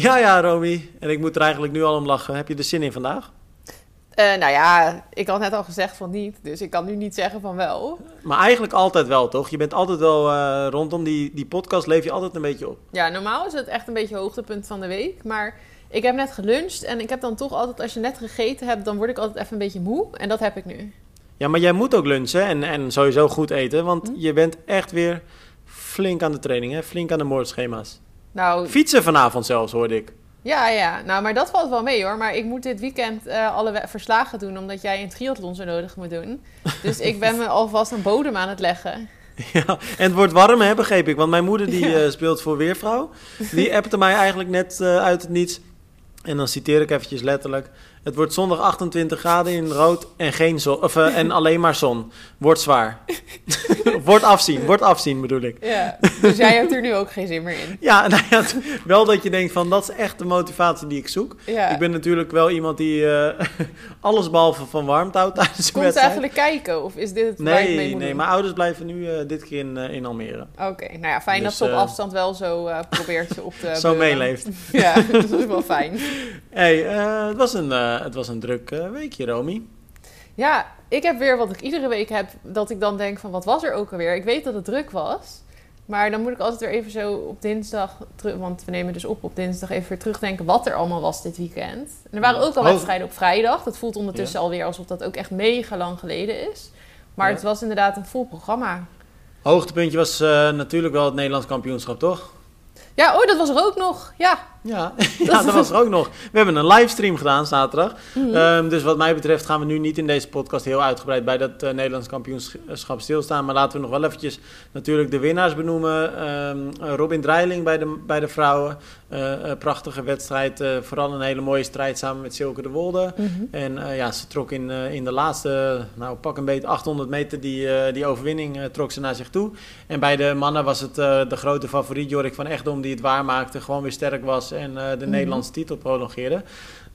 Ja, ja, Romy. En ik moet er eigenlijk nu al om lachen. Heb je er zin in vandaag? Uh, nou ja, ik had net al gezegd van niet, dus ik kan nu niet zeggen van wel. Maar eigenlijk altijd wel, toch? Je bent altijd wel uh, rondom die, die podcast, leef je altijd een beetje op. Ja, normaal is het echt een beetje hoogtepunt van de week. Maar ik heb net geluncht en ik heb dan toch altijd, als je net gegeten hebt, dan word ik altijd even een beetje moe. En dat heb ik nu. Ja, maar jij moet ook lunchen en, en sowieso goed eten, want hm? je bent echt weer flink aan de training, hè? flink aan de moordschema's. Nou, Fietsen vanavond zelfs, hoorde ik. Ja, ja. Nou, maar dat valt wel mee hoor. Maar ik moet dit weekend uh, alle verslagen doen, omdat jij een triathlon zo nodig moet doen. Dus ik ben me alvast een bodem aan het leggen. Ja, en het wordt warm, hè, begreep ik. Want mijn moeder die uh, speelt voor Weervrouw. Die appte mij eigenlijk net uh, uit het niets. En dan citeer ik eventjes letterlijk. Het wordt zondag 28 graden in rood en, geen zon, of, uh, en alleen maar zon. Wordt zwaar. wordt afzien, wordt afzien bedoel ik. Ja, dus jij hebt er nu ook geen zin meer in. Ja, nou ja, wel dat je denkt van dat is echt de motivatie die ik zoek. Ja. Ik ben natuurlijk wel iemand die uh, alles behalve van warmte houdt tijdens de Komt eigenlijk kijken of is dit het nee, mee Nee, mijn ouders blijven nu uh, dit keer in, in Almere. Oké, nou ja, fijn dus, dat ze op afstand wel zo probeert ze op te Zo meeleeft. ja, dat is wel fijn. Hey, het was een het was een druk uh, weekje, Romy. Ja, ik heb weer wat ik iedere week heb, dat ik dan denk van wat was er ook alweer? Ik weet dat het druk was, maar dan moet ik altijd weer even zo op dinsdag, want we nemen dus op op dinsdag, even weer terugdenken wat er allemaal was dit weekend. En er waren ook al wedstrijden op vrijdag. Dat voelt ondertussen alweer alsof dat ook echt mega lang geleden is. Maar het was inderdaad een vol programma. Hoogtepuntje was uh, natuurlijk wel het Nederlands kampioenschap, toch? Ja, oh, dat was er ook nog. Ja, ja, ja dat was er ook nog. We hebben een livestream gedaan zaterdag. Mhm. Ehm, dus wat mij betreft gaan we nu niet in deze podcast heel uitgebreid bij dat uh, Nederlands kampioenschap stilstaan. Maar laten we nog wel eventjes natuurlijk de winnaars benoemen. Um, Robin Dreiling bij de, bij de vrouwen. Uh, prachtige wedstrijd. Uh, vooral een hele mooie strijd samen met Silke de Wolde. Mhm. En ja, ze trok in, in de laatste, nou pak een beetje 800 meter die, die overwinning trok ze naar zich toe. En bij de mannen was het de grote favoriet Jorik van Echtdom die het waarmaakte. Gewoon weer sterk was en uh, de mhm. Nederlandse titel prolongeerde.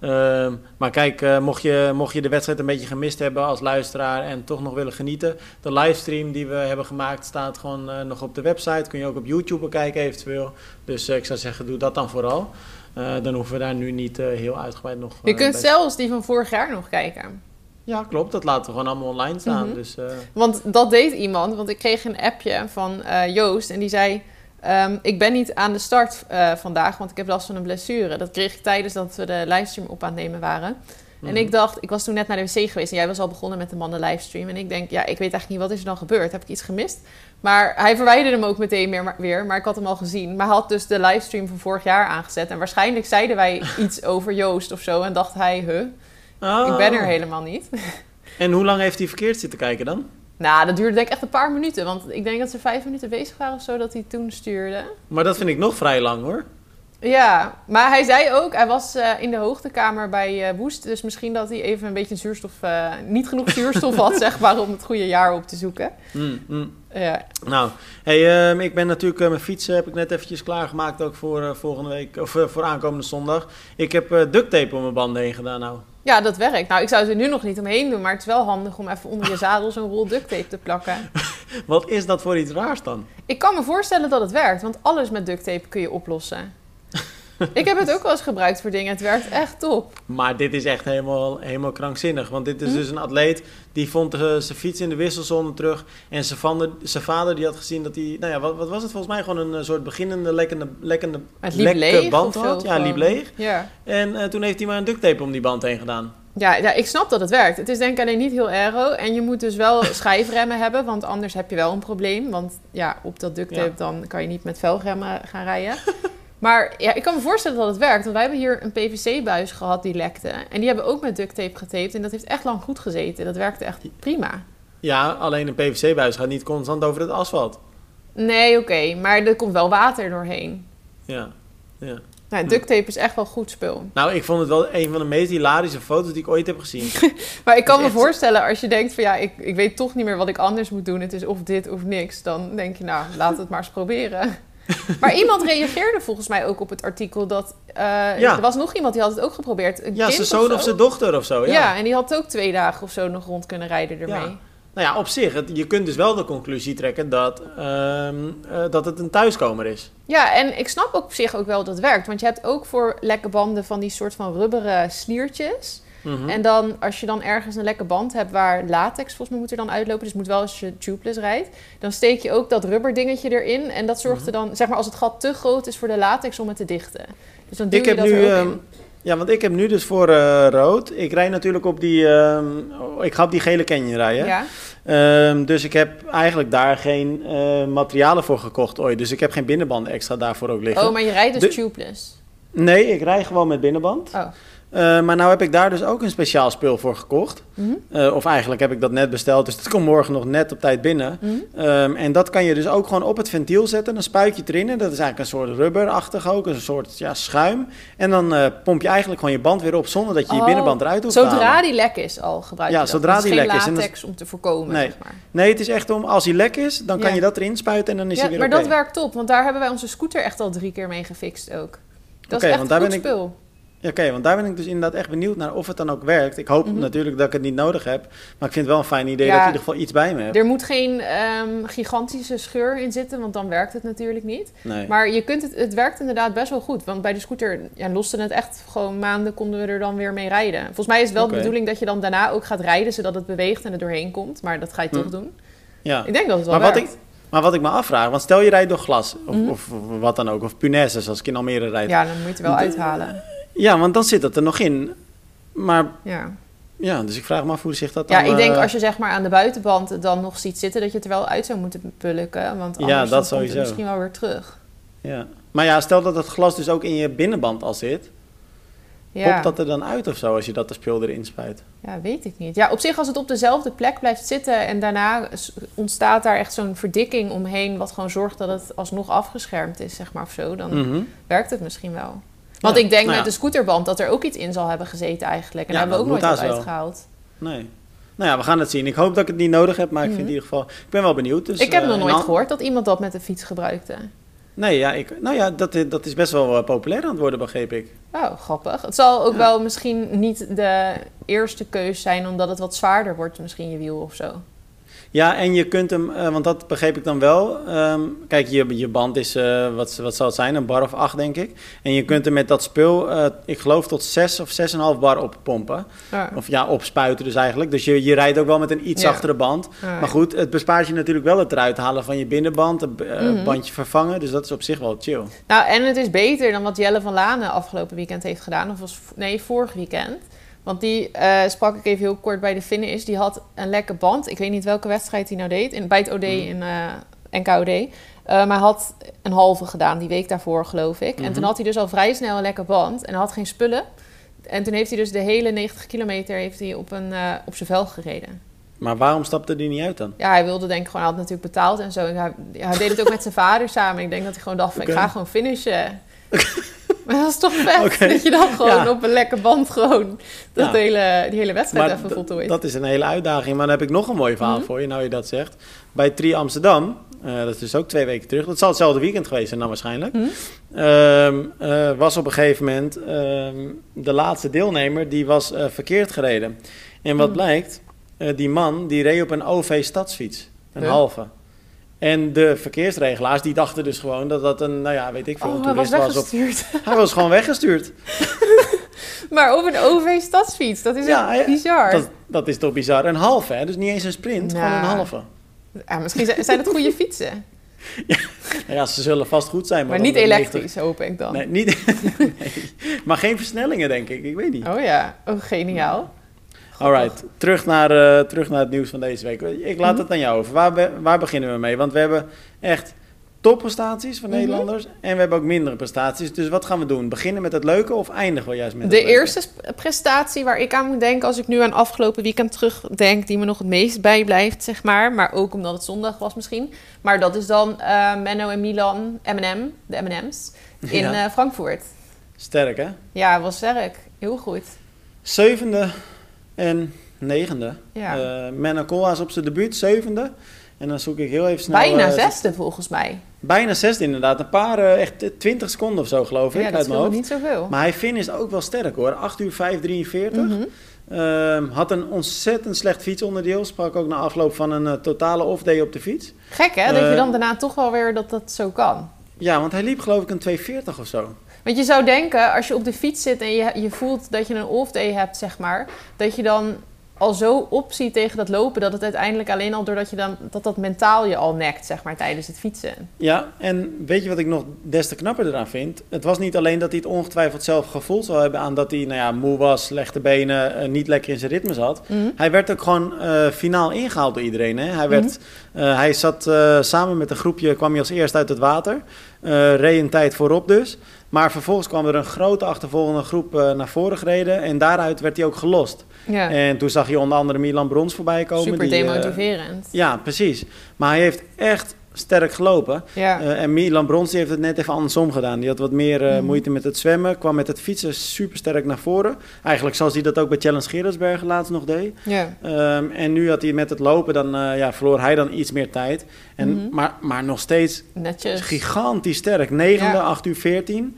Uh, maar kijk, uh, mocht, je, mocht je de wedstrijd een beetje gemist hebben als luisteraar en toch nog willen genieten, de livestream die we hebben gemaakt staat gewoon uh, nog op de website. Kun je ook op YouTube bekijken eventueel. Dus ik zou zeggen, doe dat dan vooral. dan hoeven we daar nu niet heel uitgebreid nog... je kunt zelfs die van vorig jaar nog kijken. Ja, klopt. Dat laten we gewoon allemaal online staan. Mhm. dus, Want dat deed iemand, want ik kreeg een appje van Joost en die zei... Um, ik ben niet aan de start uh, vandaag, want ik heb last van een blessure. Dat kreeg ik tijdens dat we de livestream op aan het nemen waren. En mhm. ik dacht, ik was toen net naar de wc geweest en jij was al begonnen met de mannen livestream. En ik denk, ja, ik weet eigenlijk niet wat is er dan gebeurd. Heb ik iets gemist? Maar hij verwijderde hem ook meteen meer, weer, maar ik had hem al gezien. Maar hij had dus de livestream van vorig jaar aangezet. En waarschijnlijk zeiden wij iets over Joost of zo. En dacht hij, huh, oh. ik ben er helemaal niet. En hoe lang heeft hij verkeerd zitten kijken dan? Nou, dat duurde denk ik echt een paar minuten. Want ik denk dat ze vijf minuten bezig waren of zo dat hij toen stuurde. Maar dat vind ik nog vrij lang hoor. Ja, maar hij zei ook, hij was uh, in de hoogtekamer bij uh, Woest. Dus misschien dat hij even een beetje zuurstof, uh, niet genoeg zuurstof had, zeg maar, om het goede jaar op te zoeken. Mm, mm. Ja. Nou, hey, uh, ik ben natuurlijk mijn fietsen heb ik net eventjes klaargemaakt ook voor volgende week, of voor aankomende zondag. Ik heb duct tape om mijn banden heen gedaan nou. Ja, dat werkt. Nou, ik zou er nu nog niet omheen doen, maar het is wel handig om even onder je zadel zo'n rol duct tape te plakken. Wat is dat voor iets raars dan? Ik kan me voorstellen dat het werkt, want alles met duct tape kun je oplossen. Ik heb het ook wel eens gebruikt voor dingen. Het werkt echt top. Maar dit is echt helemaal, helemaal krankzinnig. Want dit is hm? dus een atleet die vond uh, zijn fiets in de wisselzone terug. En zijn vader, zijn vader die had gezien dat hij... Nou ja, wat, wat was het volgens mij? Gewoon een eh, soort beginnende lekkende, lekkende lekke band had. Ja, liep leeg. Ja. En uh, toen heeft hij maar een duct tape om die band heen gedaan. Ja, ja, ik snap dat het werkt. Het is denk ik alleen niet heel aero. En je moet dus wel schijfremmen hebben, want anders heb je wel een probleem. Want ja, op dat duct tape dan kan je niet met velgremmen gaan rijden. Maar ja, ik kan me voorstellen dat het werkt. Want wij hebben hier een PVC-buis gehad die lekte. En die hebben ook met duct tape getaped. En dat heeft echt lang goed gezeten. Dat werkte echt prima. Ja, alleen een PVC-buis gaat niet constant over het asfalt. Nee, oké. maar er komt wel water doorheen. Ja, ja. Nou, duct tape is echt wel goed spul. Nou, ik vond het wel een van de meest hilarische foto's die ik ooit heb gezien. maar ik kan me voorstellen, als je denkt van ja, ik, ik weet toch niet meer wat ik anders moet doen. Het is of dit of niks. Dan denk je, nou, laat het maar eens proberen. Maar iemand reageerde volgens mij ook op het artikel dat... Uh, Er was nog iemand die had het ook geprobeerd. Een ja, zijn zoon of, zijn dochter of zo. Ja. ja. en die had ook twee dagen of zo nog rond kunnen rijden ermee. nou ja, op zich, het- je kunt dus wel de conclusie trekken dat, ehm, eh, dat het een thuiskomer is. Ja, en ik snap op zich ook wel dat het werkt. Want je hebt ook voor lekke banden van die soort van rubberen sliertjes. Mhm. En dan, als je dan ergens een lekke band hebt waar latex volgens mij moet er dan uitlopen, dus moet wel als je tubeless rijdt, dan steek je ook dat rubberdingetje erin. En dat zorgt Mhm. er dan, zeg maar, als het gat te groot is voor de latex om het te dichten. Dus dan duw Ik je heb dat nu, er ook ehm, in. ja, want ik heb nu dus voor eh, rood. Ik rijd natuurlijk op die, ehm, oh, ik ga op die gele Canyon rijden. Ja. Ehm, dus ik heb eigenlijk daar geen eh, materialen voor gekocht ooit. Dus ik heb geen binnenbanden extra daarvoor ook liggen. Oh, maar je rijdt dus De- tubeless. Nee, ik rij gewoon met binnenband. Oh. Eh, maar nou heb ik daar dus ook een speciaal spul voor gekocht. Mhm. Eh, of eigenlijk heb ik dat net besteld, dus dat komt morgen nog net op tijd binnen. Mhm. Ehm, en dat kan je dus ook gewoon op het ventiel zetten. Dan spuit je erin en dat is eigenlijk een soort rubberachtig ook, een soort ja, schuim. En dan eh, pomp je eigenlijk gewoon je band weer op zonder dat je je Oh, binnenband eruit hoeft te Zodra halen. die lek is al gebruik je Ja, dat. zodra Het is die lek is. En dat- latex om te voorkomen, Nee. zeg maar. Nee, het is echt om, als hij lek is, dan kan Ja. je dat erin spuiten en dan is Ja, hij weer maar dat werkt top, want daar hebben wij onze scooter echt al drie keer mee gefixt ook. Dat is echt want daar goed ben ik- spul. Ja, Oké, want daar ben ik dus inderdaad echt benieuwd naar of het dan ook werkt. Ik hoop Mhm. natuurlijk dat ik het niet nodig heb. Maar ik vind het wel een fijn idee Ja. dat ik in ieder geval iets bij me heb. Er moet geen ehm, gigantische scheur in zitten, want dan werkt het natuurlijk niet. Nee. Maar je kunt het, het werkt inderdaad best wel goed. Want bij de scooter ja, loste het echt gewoon maanden konden we er dan weer mee rijden. Volgens mij is het wel de bedoeling dat je dan daarna ook gaat rijden, zodat het beweegt en er doorheen komt. Maar dat ga je toch Hm. doen. ja. Ik denk dat het wel Maar wat, werkt. ik, maar wat ik me afvraag, want stel je rijdt door glas, of, Mhm. of, of wat dan ook, of punaises als ik in Almere rijd. Ja. Dan moet je het wel De- uithalen. want dan zit het er nog in. Maar Ja. ja, dus ik vraag me af hoe zich dat dan... ja, ik denk eh, als je zeg maar aan de buitenband dan nog ziet zitten, dat je het er wel uit zou moeten pulken. Want Ja, anders dat dan komt sowieso. het misschien wel weer terug. Ja. Maar ja, stel dat het glas dus ook in je binnenband al zit. Ja. Popt dat er dan uit of zo als je dat de spul erin spuit? Ja, weet ik niet. Ja, op zich als het op dezelfde plek blijft zitten en daarna ontstaat daar echt zo'n verdikking omheen, wat gewoon zorgt dat het alsnog afgeschermd is, zeg maar, of zo, dan Mhm. werkt het misschien wel. Want ik denk nou met de scooterband dat er ook iets in zal hebben gezeten eigenlijk. En daar hebben we ook nooit wel. uitgehaald. Nee. Nou ja, we gaan het zien. Ik hoop dat ik het niet nodig heb, maar ik Mhm. vind in ieder geval... Ik ben wel benieuwd. Dus, ik heb eh, nog en nooit gehoord dat iemand dat met de fiets gebruikte. Nee, ja, ik, nou ja, dat, dat is best wel eh, populair aan het worden, begreep ik. Oh, grappig. Het zal ook Ja. wel misschien niet de eerste keus zijn, omdat het wat zwaarder wordt, misschien je wiel of zo. Ja, en je kunt hem, eh, want dat begreep ik dan wel. Ehm, kijk, je, je band is, eh, wat, wat zal het zijn, een bar of acht, denk ik. En je kunt er met dat spul, eh, ik geloof, tot 6 of 6,5 bar op pompen. Ja. Of ja, opspuiten dus eigenlijk. Dus je, je rijdt ook wel met een iets Ja. zachtere band. Ja. Maar goed, het bespaart je natuurlijk wel het eruit halen van je binnenband, het Mhm. bandje vervangen. Dus dat is op zich wel chill. Nou, en het is beter dan wat Jelle van Lanen afgelopen weekend heeft gedaan. Of was, nee, vorig weekend. Want die eh, sprak ik even heel kort bij de finish. Die had een lekke band. Ik weet niet welke wedstrijd hij nou deed. In, bij het OD Mhm. in eh NKOD. Eh, maar hij had een halve gedaan, die week daarvoor geloof ik. En Mhm. toen had hij dus al vrij snel een lekke band. En hij had geen spullen. En toen heeft hij dus de hele 90 kilometer heeft hij op, een, op zijn vel gereden. Maar waarom stapte die niet uit dan? Ja, hij wilde denk ik gewoon, hij had natuurlijk betaald en zo. En hij, hij deed het ook met zijn vader samen. Ik denk dat hij gewoon dacht van, ik ga gewoon finishen. maar dat is toch vet, dat je dan gewoon Ja. op een lekke band gewoon dat Ja. hele, die hele wedstrijd Maar even voltooit. Dat is een hele uitdaging. Maar dan heb ik nog een mooi verhaal Mhm. voor je, nou je dat zegt. Bij Tri Amsterdam, eh, dat is dus ook twee weken terug. Dat zal hetzelfde weekend geweest zijn dan waarschijnlijk. Mhm. Ehm, eh, was op een gegeven moment ehm, de laatste deelnemer, die was eh, verkeerd gereden. En wat Mhm. blijkt, die man die reed op een OV-stadsfiets. Een Huh? halve. En de verkeersregelaars die dachten dus gewoon dat dat een, nou ja, weet ik veel, oh, een hij was toerist was. Op, hij was gewoon weggestuurd. maar op een OV-stadsfiets, dat is Ja, bizar. Dat, dat is toch bizar. Een halve, hè? Dus niet eens een sprint, gewoon Nou. een halve. Ja, misschien zijn het goede fietsen. Nou ja, ze zullen vast goed zijn. Maar niet met 90 elektrisch, hoop ik dan. Nee, niet, nee. Maar geen versnellingen, denk ik. Ik weet niet. Oh ja, oh geniaal. Alright, terug naar, eh, terug naar het nieuws van deze week. Ik laat Mhm. het aan jou over. Waar, be- waar beginnen we mee? Want we hebben echt topprestaties van Mhm. Nederlanders. En we hebben ook mindere prestaties. Dus wat gaan we doen? Beginnen met het leuke of eindigen we juist met De eerste prestatie waar ik aan moet denken als ik nu aan afgelopen weekend terugdenk, die me nog het meest bijblijft, zeg maar. Maar ook omdat het zondag was misschien. Maar dat is dan eh, Menno en Milan, M&M, de M&M's, in Ja. eh, Frankfurt. Sterk, hè? Ja, was sterk. Heel goed. Zevende en negende. Ja. Eh Koolhaas op zijn debuut, zevende. En dan zoek ik heel even snel... Bijna eh, zesde volgens mij. Bijna zesde inderdaad. Een paar, eh, echt eh, 20 seconden of zo geloof ik, Ja, uit mijn hoofd. niet zoveel. Maar hij finisht ook wel sterk hoor. 8 uur 5, 43. Mhm. Ehm, had een ontzettend slecht fietsonderdeel. Sprak ook na afloop van een totale off-day op de fiets. Gek hè, dat je dan daarna toch wel weer dat dat zo kan. Ja, want hij liep geloof ik een 240 of zo. Want je zou denken, als je op de fiets zit en je, je voelt dat je een off-day hebt, zeg maar, dat je dan al zo opziet tegen dat lopen, dat het uiteindelijk alleen al doordat je dan, dat dat mentaal je al nekt, zeg maar, tijdens het fietsen. Ja, en weet je wat ik nog des te knapper eraan vind? Het was niet alleen dat hij het ongetwijfeld zelf gevoeld zou hebben aan dat hij nou ja, moe was, slechte benen, eh, niet lekker in zijn ritme zat. Hij werd ook gewoon eh, finaal ingehaald door iedereen. Hè? Hij, werd, eh, hij zat samen met een groepje, kwam hij als eerst uit het water. eh reed een tijd voorop dus. Maar vervolgens kwam er een grote achtervolgende groep naar voren gereden. En daaruit werd hij ook gelost. Ja, En toen zag je onder andere Milan Brons voorbij komen. super die, eh, demotiverend. ja, precies. Maar hij heeft echt sterk gelopen. ja. Eh, en Milan Brons die heeft het net even andersom gedaan. Die had wat meer eh, Mhm. moeite met het zwemmen. Kwam met het fietsen super sterk naar voren. Eigenlijk zoals hij dat ook bij Challenge Gerardsbergen laatst nog deed. ja. Ehm, en nu had hij met het lopen, dan ja, verloor hij dan iets meer tijd. En, Mhm. maar, maar nog steeds Netjes. gigantisch sterk. Negende, Ja. 8 uur 14.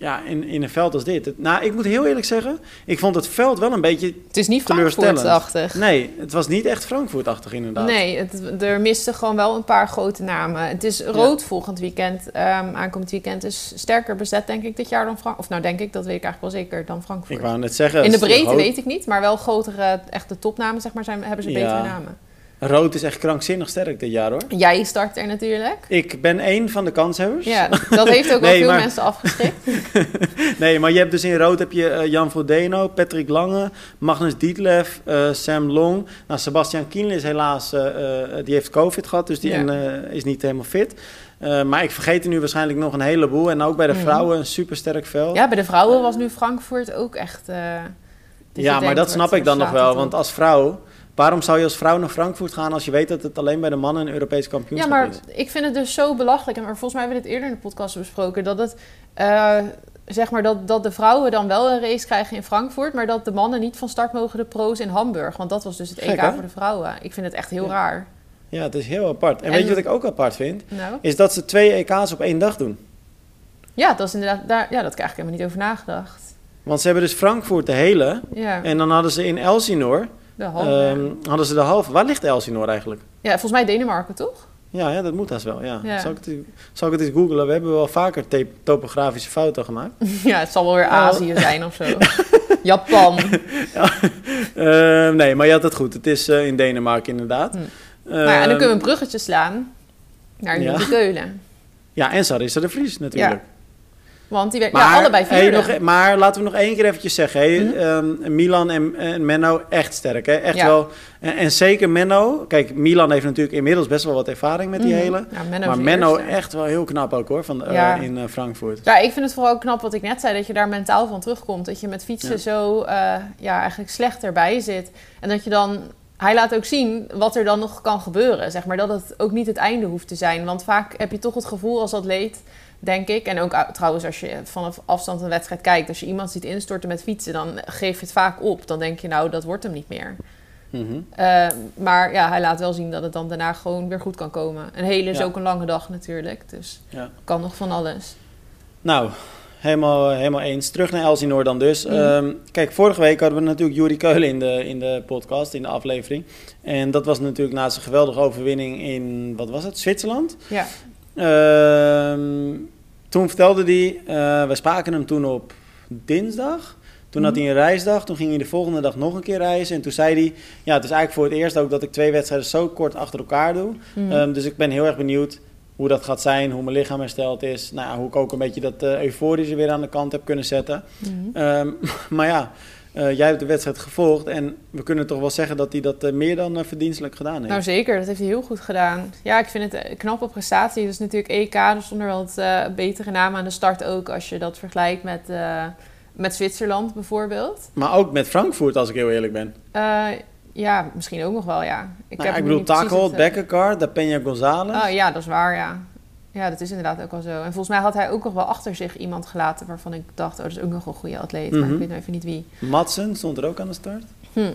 Ja, in, in een veld als dit. Nou, ik moet heel eerlijk zeggen, ik vond het veld wel een beetje... Het is niet. Frankfurt-achtig. Nee, het was niet echt Frankfurt-achtig inderdaad. Nee, het, er misten gewoon wel een paar grote namen. Het is rood volgend weekend. ehm, aankomend weekend is sterker bezet, denk ik, dit jaar dan Frankfurt. Of nou, denk ik, dat weet ik eigenlijk wel zeker, dan Frankfurt. Ik wou net zeggen... In de breedte rood, weet ik niet, maar wel grotere, echte topnamen, zeg maar, zijn, hebben ze Ja. betere namen. Rood is echt krankzinnig sterk dit jaar hoor. Jij start er natuurlijk. Ik ben één van de kanshebbers. Ja, dat heeft ook wel veel maar- mensen afgeschrikt. Nee, maar je hebt dus in rood heb je eh, Jan Vodeno, Patrick Lange, Magnus Dietlev, eh, Sam Long. Nou, Sebastian Kienle is helaas, eh, die heeft covid gehad, dus die Ja. en, is niet helemaal fit. Maar ik vergeet er nu waarschijnlijk nog een heleboel. En ook bij de Mhm. vrouwen een supersterk veld. Ja, bij de vrouwen was nu Frankfurt ook echt... je Ja, maar dat snap ik dan nog wel. Want als vrouw, waarom zou je als vrouw naar Frankfurt gaan als je weet dat het alleen bij de mannen een Europees Ja, kampioenschap maar is? ik vind het dus zo belachelijk. En maar volgens mij hebben we dit eerder in de podcast besproken. Dat het, eh, zeg maar, dat, dat de vrouwen dan wel een race krijgen in Frankfurt. Maar dat de mannen niet van start mogen de pro's in Hamburg. Want dat was dus het Gek, EK hè? voor de vrouwen. Ik vind het echt heel Ja. raar. Ja, het is heel apart. En, En- weet je wat ik ook apart vind? Nou, Is dat ze twee EK's op één dag doen. ja, dat is inderdaad, daar, ja, dat heb ik helemaal niet over nagedacht. Want ze hebben dus Frankfurt de hele. Ja, En dan hadden ze in Elsinore, de halve. ehm, hadden ze de halve. Waar ligt Elsinore eigenlijk? ja, volgens mij Denemarken, toch? Ja, ja dat moet haast wel. Ja. Ja. Zal, ik het, zal ik het eens googlen? We hebben wel vaker topografische fouten gemaakt. ja, het zal wel weer Oh. Azië zijn of zo. Japan. Ehm, nee, maar je had het goed. Het is eh, in Denemarken inderdaad. Hm. nou ja, en dan Ehm, kunnen we een bruggetje slaan naar. Nieuwe Keulen. Ja, en Sarissa de Vries natuurlijk. Want die ja, allebei vierde. nog, e- maar laten we nog één keer eventjes zeggen. Hey, Mhm. ehm, Milan en, en Menno echt sterk. Hè? Echt Ja. wel. En, en zeker Menno. Kijk, Milan heeft natuurlijk inmiddels best wel wat ervaring met die Mhm. hele. Ja, Menno maar Menno echt wel heel knap ook hoor, van, eh, in eh, Frankfurt. Ja, ik vind het vooral knap wat ik net zei, dat je daar mentaal van terugkomt. Dat je met fietsen zo eh, ja, eigenlijk slecht erbij zit. En dat je dan... Hij laat ook zien wat er dan nog kan gebeuren. Zeg maar, dat het ook niet het einde hoeft te zijn. Want vaak heb je toch het gevoel als atleet, denk ik... en ook uh, trouwens als je vanaf afstand een wedstrijd kijkt... als je iemand ziet instorten met fietsen, dan geef je het vaak op. Dan denk je, nou, dat wordt hem niet meer. Mhm. Eh, maar ja, hij laat wel zien dat het dan daarna gewoon weer goed kan komen. Een hele is Ja. ook een lange dag natuurlijk. Dus Ja. kan nog van alles. Nou, helemaal, helemaal eens. Terug naar Elsinore dan dus. Mhm. Ehm, kijk, vorige week hadden we natuurlijk Juri Keulen in de, in de podcast, in de aflevering. En dat was natuurlijk na zijn geweldige overwinning in, wat was het, Zwitserland. Ja. Ehm, toen vertelde hij, eh we spraken hem toen op dinsdag. Toen had Mhm. hij een reisdag, toen ging hij de volgende dag nog een keer reizen. En toen zei hij, ja, het is eigenlijk voor het eerst ook dat ik twee wedstrijden zo kort achter elkaar doe. Mhm. Ehm, dus ik ben heel erg benieuwd hoe dat gaat zijn, hoe mijn lichaam hersteld is. Nou, hoe ik ook een beetje dat eh euforische weer aan de kant heb kunnen zetten. Mhm. Ehm, maar ja, eh, jij hebt de wedstrijd gevolgd en we kunnen toch wel zeggen dat hij dat eh, meer dan eh, verdienstelijk gedaan heeft. Nou zeker, dat heeft hij heel goed gedaan. Ja, ik vind het een knappe prestatie. Is natuurlijk EK, er stonden er wat betere namen aan de start ook... als je dat vergelijkt met, met Zwitserland bijvoorbeeld. Maar ook met Frankfurt, als ik heel eerlijk ben. Ja, misschien ook nog wel, ja. Ik, Nou, ik nu bedoel, eh, Bekkerkar, Da Peña González. Oh ja, dat is waar, ja. Ja, dat is inderdaad ook wel zo. En volgens mij had hij ook nog wel achter zich iemand gelaten... waarvan ik dacht, oh, dat is ook nog een goede atleet. Maar Mhm. ik weet nou even niet wie. Madsen stond er ook aan de start. Hm.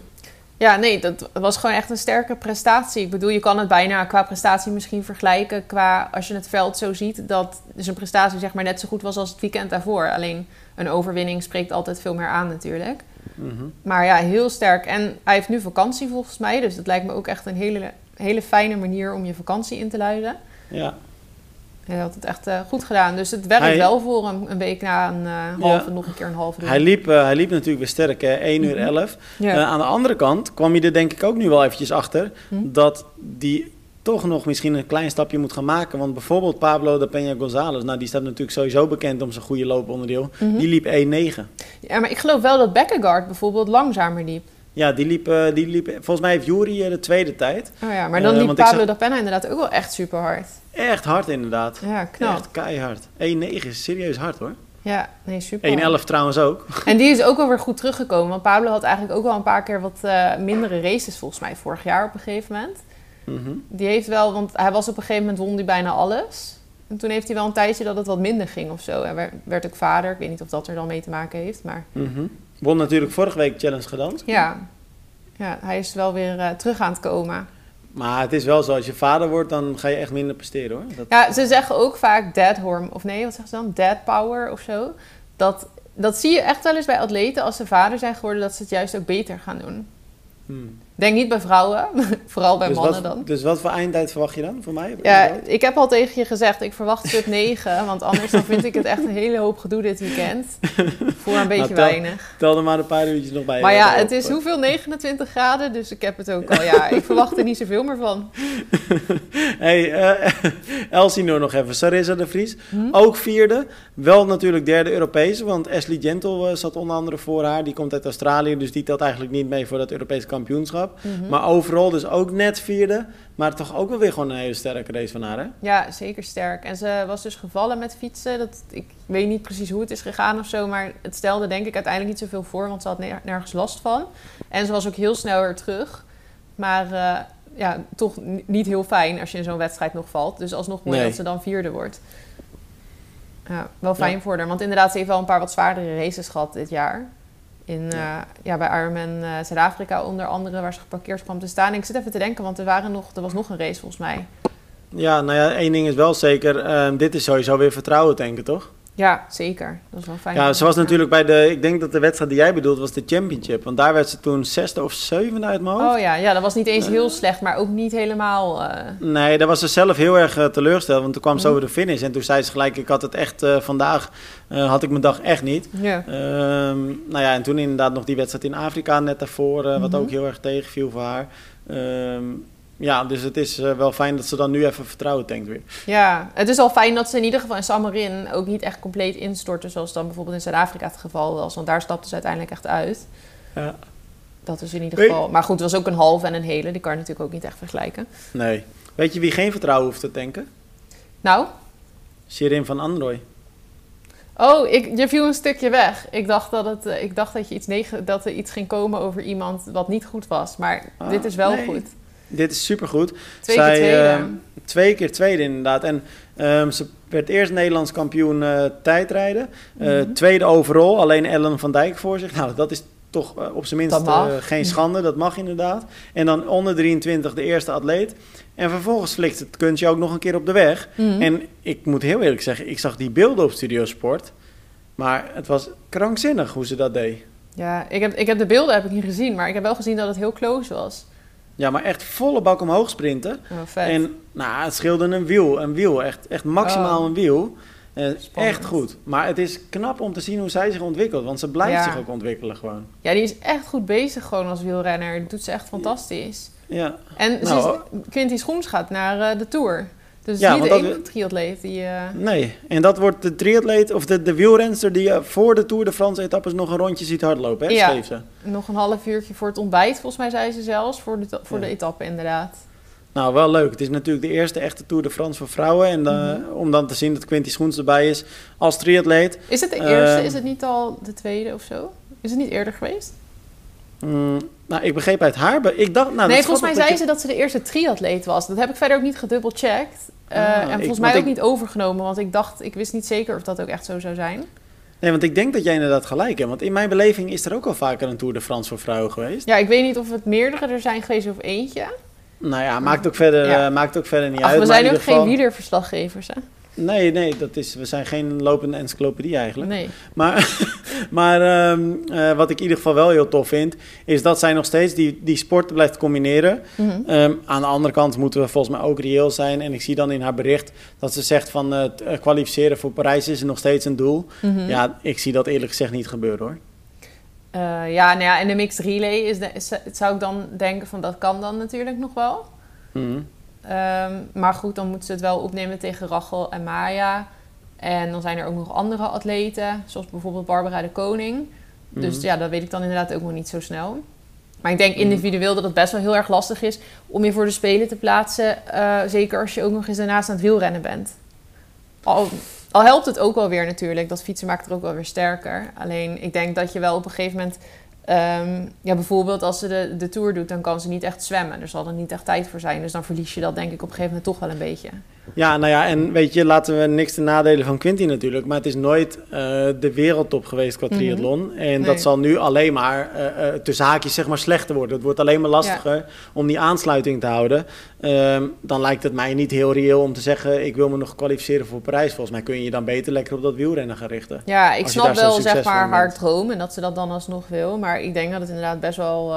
Ja, nee, dat was gewoon echt een sterke prestatie. Ik bedoel, je kan het bijna qua prestatie misschien vergelijken. Qua, als je het veld zo ziet, dat zijn prestatie zeg maar net zo goed was als het weekend daarvoor. Alleen een overwinning spreekt altijd veel meer aan natuurlijk. Mhm. Maar ja, heel sterk. En hij heeft nu vakantie volgens mij. Dus dat lijkt me ook echt een hele, hele fijne manier om je vakantie in te luiden. Ja. Hij had het echt eh, goed gedaan. Dus het werkt Hij- wel voor hem een week na een eh halve, nog een keer een halve doen. Hij, liep, eh, hij liep natuurlijk weer sterk, hè? 1 uur Mhm. 11. ja. Eh, aan de andere kant kwam je er denk ik ook nu wel eventjes achter... Hm. dat die toch nog misschien een klein stapje moet gaan maken. Want bijvoorbeeld Pablo de Peña González... nou, die staat natuurlijk sowieso bekend om zijn goede looponderdeel. Mhm. Die liep 1-9. ja, maar ik geloof wel dat Bekkegaard bijvoorbeeld langzamer liep. Ja, die liep, die liep... Volgens mij heeft Jury de tweede tijd. Oh ja, maar dan liep Pablo zag- da Penna inderdaad ook wel echt super hard. Echt hard inderdaad. Ja, knap. Echt keihard. 1-9 is serieus hard hoor. Ja, nee, super. 1-11 trouwens ook. En die is ook wel weer goed teruggekomen. Want Pablo had eigenlijk ook wel een paar keer wat eh, mindere races volgens mij vorig jaar op een gegeven moment. Mhm. Die heeft wel, want hij was op een gegeven moment won hij bijna alles. En toen heeft hij wel een tijdje dat het wat minder ging of zo. Werd, werd ook vader. Ik weet niet of dat er dan mee te maken heeft. Maar Mhm. Won natuurlijk vorige week challenge gedanst. ja, ja hij is wel weer eh, terug aan het komen. Maar het is wel zo, als je vader wordt, dan ga je echt minder presteren hoor. Dat, Ja, ze zeggen ook vaak dead horm. Of nee, wat zeggen ze dan? Dead power of zo. Dat, dat zie je echt wel eens bij atleten als ze vader zijn geworden, dat ze het juist ook beter gaan doen. hmm. Denk niet bij vrouwen, vooral bij dus, mannen wat, dan. dus wat voor eindtijd verwacht je dan voor mij? Ja, ik heb al tegen je gezegd, ik verwacht sub 9, want anders dan vind ik het echt een hele hoop gedoe dit weekend. Voor een beetje Nou, tel- weinig. Tel er maar een paar uurtjes nog bij. Maar wat ja, het is eh. hoeveel? 29 graden, dus ik heb het ook al. Ja, ik verwacht er niet zoveel meer van. hey, eh Elsinore nog even. Sarissa de Vries, Hm? ook vierde. Wel natuurlijk derde Europese, want Ashley Gentle eh, zat onder andere voor haar. Die komt uit Australië, dus die telt eigenlijk niet mee voor dat Europese kampioenschap. Mhm. Maar overal dus ook net vierde. Maar toch ook wel weer gewoon een hele sterke race van haar, hè? Ja, zeker sterk. En ze was dus gevallen met fietsen. Dat, ik weet niet precies hoe het is gegaan of zo, maar het stelde denk ik uiteindelijk niet zoveel voor, want ze had ner- nergens last van. En ze was ook heel snel weer terug. Maar eh, ja, toch niet heel fijn als je in zo'n wedstrijd nog valt. Dus alsnog mooi Nee. dat ze dan vierde wordt. Ja, wel fijn voor haar. Want inderdaad, ze heeft wel een paar wat zwaardere races gehad dit jaar. In, eh, ja, bij Ironman eh, Zuid-Afrika onder andere, waar ze geparkeerd kwam te staan. En ik zit even te denken, want er, waren nog, er was nog een race volgens mij. Ja, nou ja, één ding is wel zeker. ehm, dit is sowieso weer vertrouwen tanken, toch? Ja, zeker. Dat is wel fijn. Ja, ze was natuurlijk bij de... Ik denk dat de wedstrijd die jij bedoelt was de championship. Want daar werd ze toen zesde of zevende uit mijn hoofd. Oh ja, ja, dat was niet eens heel slecht, maar ook niet helemaal... eh, Nee, daar was ze zelf heel erg eh, teleurgesteld. Want toen kwam ze Mhm. over de finish. En toen zei ze gelijk, ik had het echt... eh, vandaag eh, had ik mijn dag echt niet. ja. Ehm, nou ja, en toen inderdaad nog die wedstrijd in Afrika net daarvoor. eh, wat Mhm. ook heel erg tegenviel voor haar. Ehm, ja, dus het is eh, wel fijn dat ze dan nu even vertrouwen tankt weer. ja, het is al fijn dat ze in ieder geval in Samarin ook niet echt compleet instorten... zoals dan bijvoorbeeld in Zuid-Afrika het geval was. Want daar stapte ze uiteindelijk echt uit. Ja. Dat is in ieder geval... Maar goed, het was ook een halve en een hele. Die kan je natuurlijk ook niet echt vergelijken. Nee. Weet je wie geen vertrouwen hoeft te tanken? Nou, Shirin van Androy. oh, ik, je viel een stukje weg. Ik dacht dat, het, eh, ik dacht dat, je iets negen, dat er iets ging komen over iemand wat niet goed was. Maar Ah, dit is wel nee. goed. Dit is supergoed. Twee Zij, keer tweede. eh, twee keer tweede inderdaad. En ehm, ze werd eerst Nederlands kampioen eh, tijdrijden. Eh, Mhm. Tweede overall, alleen Ellen van Dijk voor zich. Nou, dat is toch op zijn minst geen schande. Dat mag inderdaad. En dan onder 23 de eerste atleet. En vervolgens flikt het kunstje ook nog een keer op de weg. Mhm. En ik moet heel eerlijk zeggen, ik zag die beelden op Studiosport. Maar het was krankzinnig hoe ze dat deed. Ja, ik heb, ik heb de beelden heb ik niet gezien, maar ik heb wel gezien dat het heel close was. Ja, maar echt volle bak omhoog sprinten. Oh. En nou, het scheelde een wiel, een wiel, echt, echt maximaal Oh. een wiel. Eh, echt goed. Maar het is knap om te zien hoe zij zich ontwikkelt, want ze blijft Ja. zich ook ontwikkelen gewoon. Ja, die is echt goed bezig gewoon als wielrenner. Dat doet ze echt fantastisch. Ja, En Nou, ze is, Quinty Schoens gaat naar eh, de Tour. Dus Ja, niet de triatleet die... eh, nee. En dat wordt de triatleet of de, de wielrenster die je voor de Tour de France etappes nog een rondje ziet hardlopen, hè, Ja. ze. nog een half uurtje voor het ontbijt, volgens mij zei ze zelfs. Voor de, voor Ja. de etappe inderdaad. Nou, wel leuk. Het is natuurlijk de eerste echte Tour de France voor vrouwen. En eh, Mhm. om dan te zien dat Quinty Schoens erbij is als triatleet. Is het de eerste? Ehm. is het niet al de tweede of zo? Is het niet eerder geweest? Mm, nou, ik begreep uit haar... Ik dacht, nou, nee, volgens mij zei ze dat ze de eerste triatleet was. Dat heb ik verder ook niet gedubbelcheckt. Eh, Ah, en volgens mij ook ik- niet overgenomen, want ik dacht, ik wist niet zeker of dat ook echt zo zou zijn. Nee, want ik denk dat jij inderdaad gelijk hebt. Want in mijn beleving is er ook al vaker een Tour de France voor vrouwen geweest. Ja, ik weet niet of het meerdere er zijn geweest of eentje. Nou ja, maakt ook verder, Ja. eh, maakt ook verder niet Ach, uit. we zijn ook geen wielerverslaggevers, hè? Nee, nee, dat is, we zijn geen lopende encyclopedie eigenlijk. Nee. Maar, maar ehm, eh, wat ik in ieder geval wel heel tof vind, is dat zij nog steeds die, die sport blijft combineren. Mhm. Ehm, aan de andere kant moeten we volgens mij ook reëel zijn. En ik zie dan in haar bericht dat ze zegt van het eh, kwalificeren voor Parijs is nog steeds een doel. Mhm. Ja, ik zie dat eerlijk gezegd niet gebeuren hoor. Ja, nou ja, en de mixed relay is, de, is- het zou ik dan denken van dat kan dan natuurlijk nog wel. Mhm. Ehm, maar goed, dan moeten ze het wel opnemen tegen Rachel en Maya. En dan zijn er ook nog andere atleten, zoals bijvoorbeeld Barbara de Koning. Dus Mhm. ja, dat weet ik dan inderdaad ook nog niet zo snel. Maar ik denk Mhm. individueel dat het best wel heel erg lastig is om je voor de Spelen te plaatsen. eh, zeker als je ook nog eens daarnaast aan het wielrennen bent. Al, al helpt het ook wel weer natuurlijk. Dat fietsen maakt er ook wel weer sterker. Alleen ik denk dat je wel op een gegeven moment... ehm, ja, bijvoorbeeld als ze de, de Tour doet, dan kan ze niet echt zwemmen. Er zal er niet echt tijd voor zijn. Dus dan verlies je dat denk ik op een gegeven moment toch wel een beetje. Ja, nou ja, en weet je, laten we niks ten nadelen van Quinty natuurlijk. Maar het is nooit eh, de wereldtop geweest qua Mhm. triathlon. En Nee. dat zal nu alleen maar eh, tussen haakjes zeg maar slechter worden. Het wordt alleen maar lastiger om die aansluiting te houden. Ehm, dan lijkt het mij niet heel reëel om te zeggen... ik wil me nog kwalificeren voor Parijs. Volgens mij kun je je dan beter lekker op dat wielrennen gaan richten. Ja, ik snap wel zeg maar haar droom en dat ze dat dan alsnog wil. Maar ik denk dat het inderdaad best wel,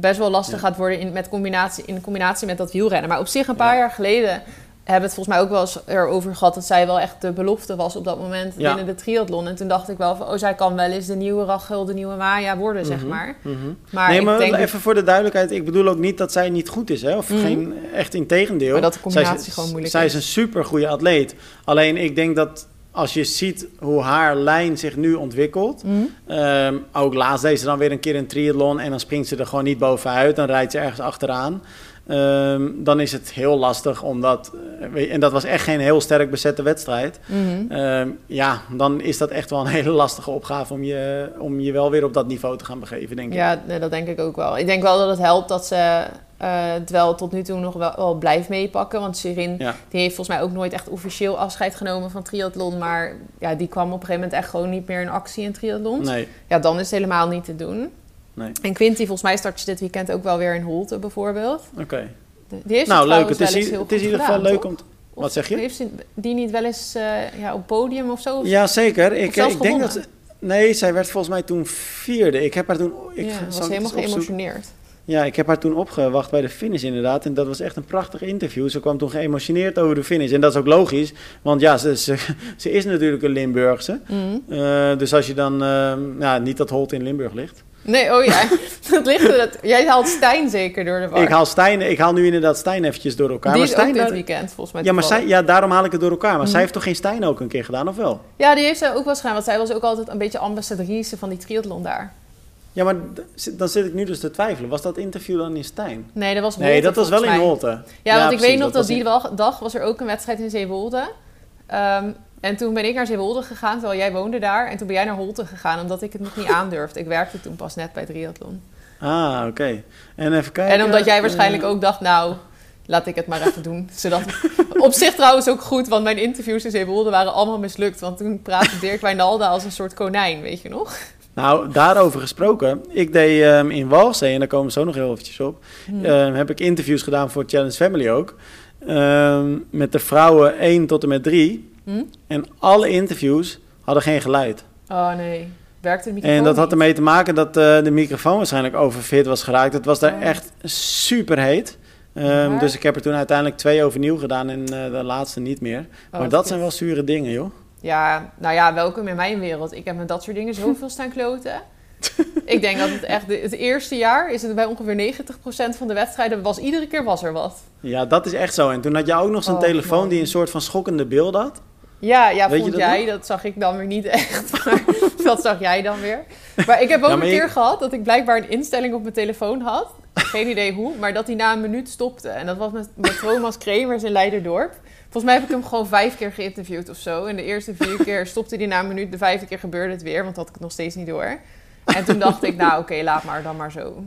best wel lastig Ja. gaat worden in, met combinatie, in combinatie met dat wielrennen. Maar op zich een paar Ja. jaar geleden hebben we het volgens mij ook wel eens erover gehad... dat zij wel echt de belofte was op dat moment Ja. binnen de triathlon. En toen dacht ik wel van, oh, zij kan wel eens de nieuwe Rachel, de nieuwe Maya worden, zeg Mhm, maar. mhm. Maar nee, ik maar denk dat- even voor de duidelijkheid. Ik bedoel ook niet dat zij niet goed is. Hè? Of Mhm. geen, echt in tegendeel. Maar dat de combinatie zij, is- gewoon moeilijk zij is. is een super goede atleet. Alleen ik denk dat als je ziet hoe haar lijn zich nu ontwikkelt. Mhm. Ehm, ook laatst deed ze dan weer een keer een triathlon. En dan springt ze er gewoon niet bovenuit. Dan rijdt ze ergens achteraan. Ehm, dan is het heel lastig omdat. eh, En dat was echt geen heel sterk bezette wedstrijd. Mhm. Ehm, ja, dan is dat echt wel een hele lastige opgave om je, om je wel weer op dat niveau te gaan begeven, denk ik. Ja, dat denk ik ook wel. Ik denk wel dat het helpt dat ze het wel tot nu toe nog wel, wel blijft meepakken. Want Shirin Ja. die heeft volgens mij ook nooit echt officieel afscheid genomen van triathlon. Maar ja, die kwam op een gegeven moment echt gewoon niet meer in actie in triathlon. Nee, Ja, dan is het helemaal niet te doen. nee. En Quinty, volgens mij start je dit weekend ook wel weer in Holte bijvoorbeeld. Oké. Die heeft Nou, het leuk. Het is, heel het is in ieder geval leuk om. Of Wat zeg je? Heeft ze die niet wel eens eh, ja, op podium of zo? Ja, zeker. Ik, ik denk dat ze. Nee, zij werd volgens mij toen vierde. Ik heb haar toen. Ik ja, was helemaal geëmotioneerd. Ja, ik heb haar toen opgewacht bij de finish inderdaad. En dat was echt een prachtig interview. Ze kwam toen geëmotioneerd over de finish. En dat is ook logisch. Want ja, ze, ze, ze is natuurlijk een Limburgse. Mhm. Eh, dus als je dan... ehm, ja, niet dat Holt in Limburg ligt. Nee, oh ja. dat ligt er. Dat, jij haalt Stijn zeker door de war. Ik haal, Stijn, ik haal nu inderdaad Stijn eventjes door elkaar. die maar Stijn, dit weekend volgens mij ja, maar zij, ja, daarom haal ik het door elkaar. Maar Mhm. zij heeft toch geen Stijn ook een keer gedaan, of wel? Ja, die heeft zij ook wel gedaan. Want zij was ook altijd een beetje ambassadrice van die triathlon daar. Ja, maar dan zit ik nu dus te twijfelen. Was dat interview dan in Stijn? Nee, dat was Nee, Holte, dat was wel in. Holte. Ja, want ik weet nog dat, die in- dag, was er ook een wedstrijd in Zeewolde. Ehm, en toen ben ik naar Zeewolde gegaan, terwijl jij woonde daar. En toen ben jij naar Holte gegaan, omdat ik het nog niet aandurfde. Ik werkte toen pas net bij triathlon. Ah, oké. En even kijken. En omdat jij waarschijnlijk eh, ook dacht, nou, laat ik het maar even doen. Zodat... Op zich trouwens ook goed, want mijn interviews in Zeewolde waren allemaal mislukt. Want toen praatte Dirk Wijnalda als een soort konijn, weet je nog? Nou, daarover gesproken. Ik deed ehm, in Walsee, en daar komen we zo nog heel eventjes op... Hm. ehm, heb ik interviews gedaan voor Challenge Family ook. ehm, met de vrouwen 1 tot en met 3. Hm? En alle interviews hadden geen geluid. Oh nee, werkte de microfoon En dat had ermee te maken dat eh, de microfoon waarschijnlijk overfit was geraakt. Het was daar Oh. echt super heet. Ja. Dus ik heb er toen uiteindelijk twee overnieuw gedaan en eh, de laatste niet meer. maar wat dat zijn wel zure dingen, joh. Ja, nou ja, welkom in mijn wereld. Ik heb met dat soort dingen zoveel staan kloten. ik denk dat het echt... de- het eerste jaar is het bij ongeveer 90% van de wedstrijden... was iedere keer was er wat. Ja, dat is echt zo. En toen had je ook nog zo'n Oh, telefoon man. die een soort van schokkende beeld had. Ja, ja Weet vond dat jij. Dat zag ik dan weer niet echt. Maar dat zag jij dan weer. Maar ik heb ook Ja, een je- keer gehad dat ik blijkbaar een instelling op mijn telefoon had. Geen idee hoe, maar dat die na een minuut stopte. En dat was met, met Thomas Kremers in Leiderdorp. Volgens mij heb ik hem gewoon vijf keer geïnterviewd of zo. En de eerste vier keer stopte hij na een minuut. De vijfde keer gebeurde het weer, want dat had ik het nog steeds niet door. En toen dacht ik, nou oké, laat maar dan maar zo.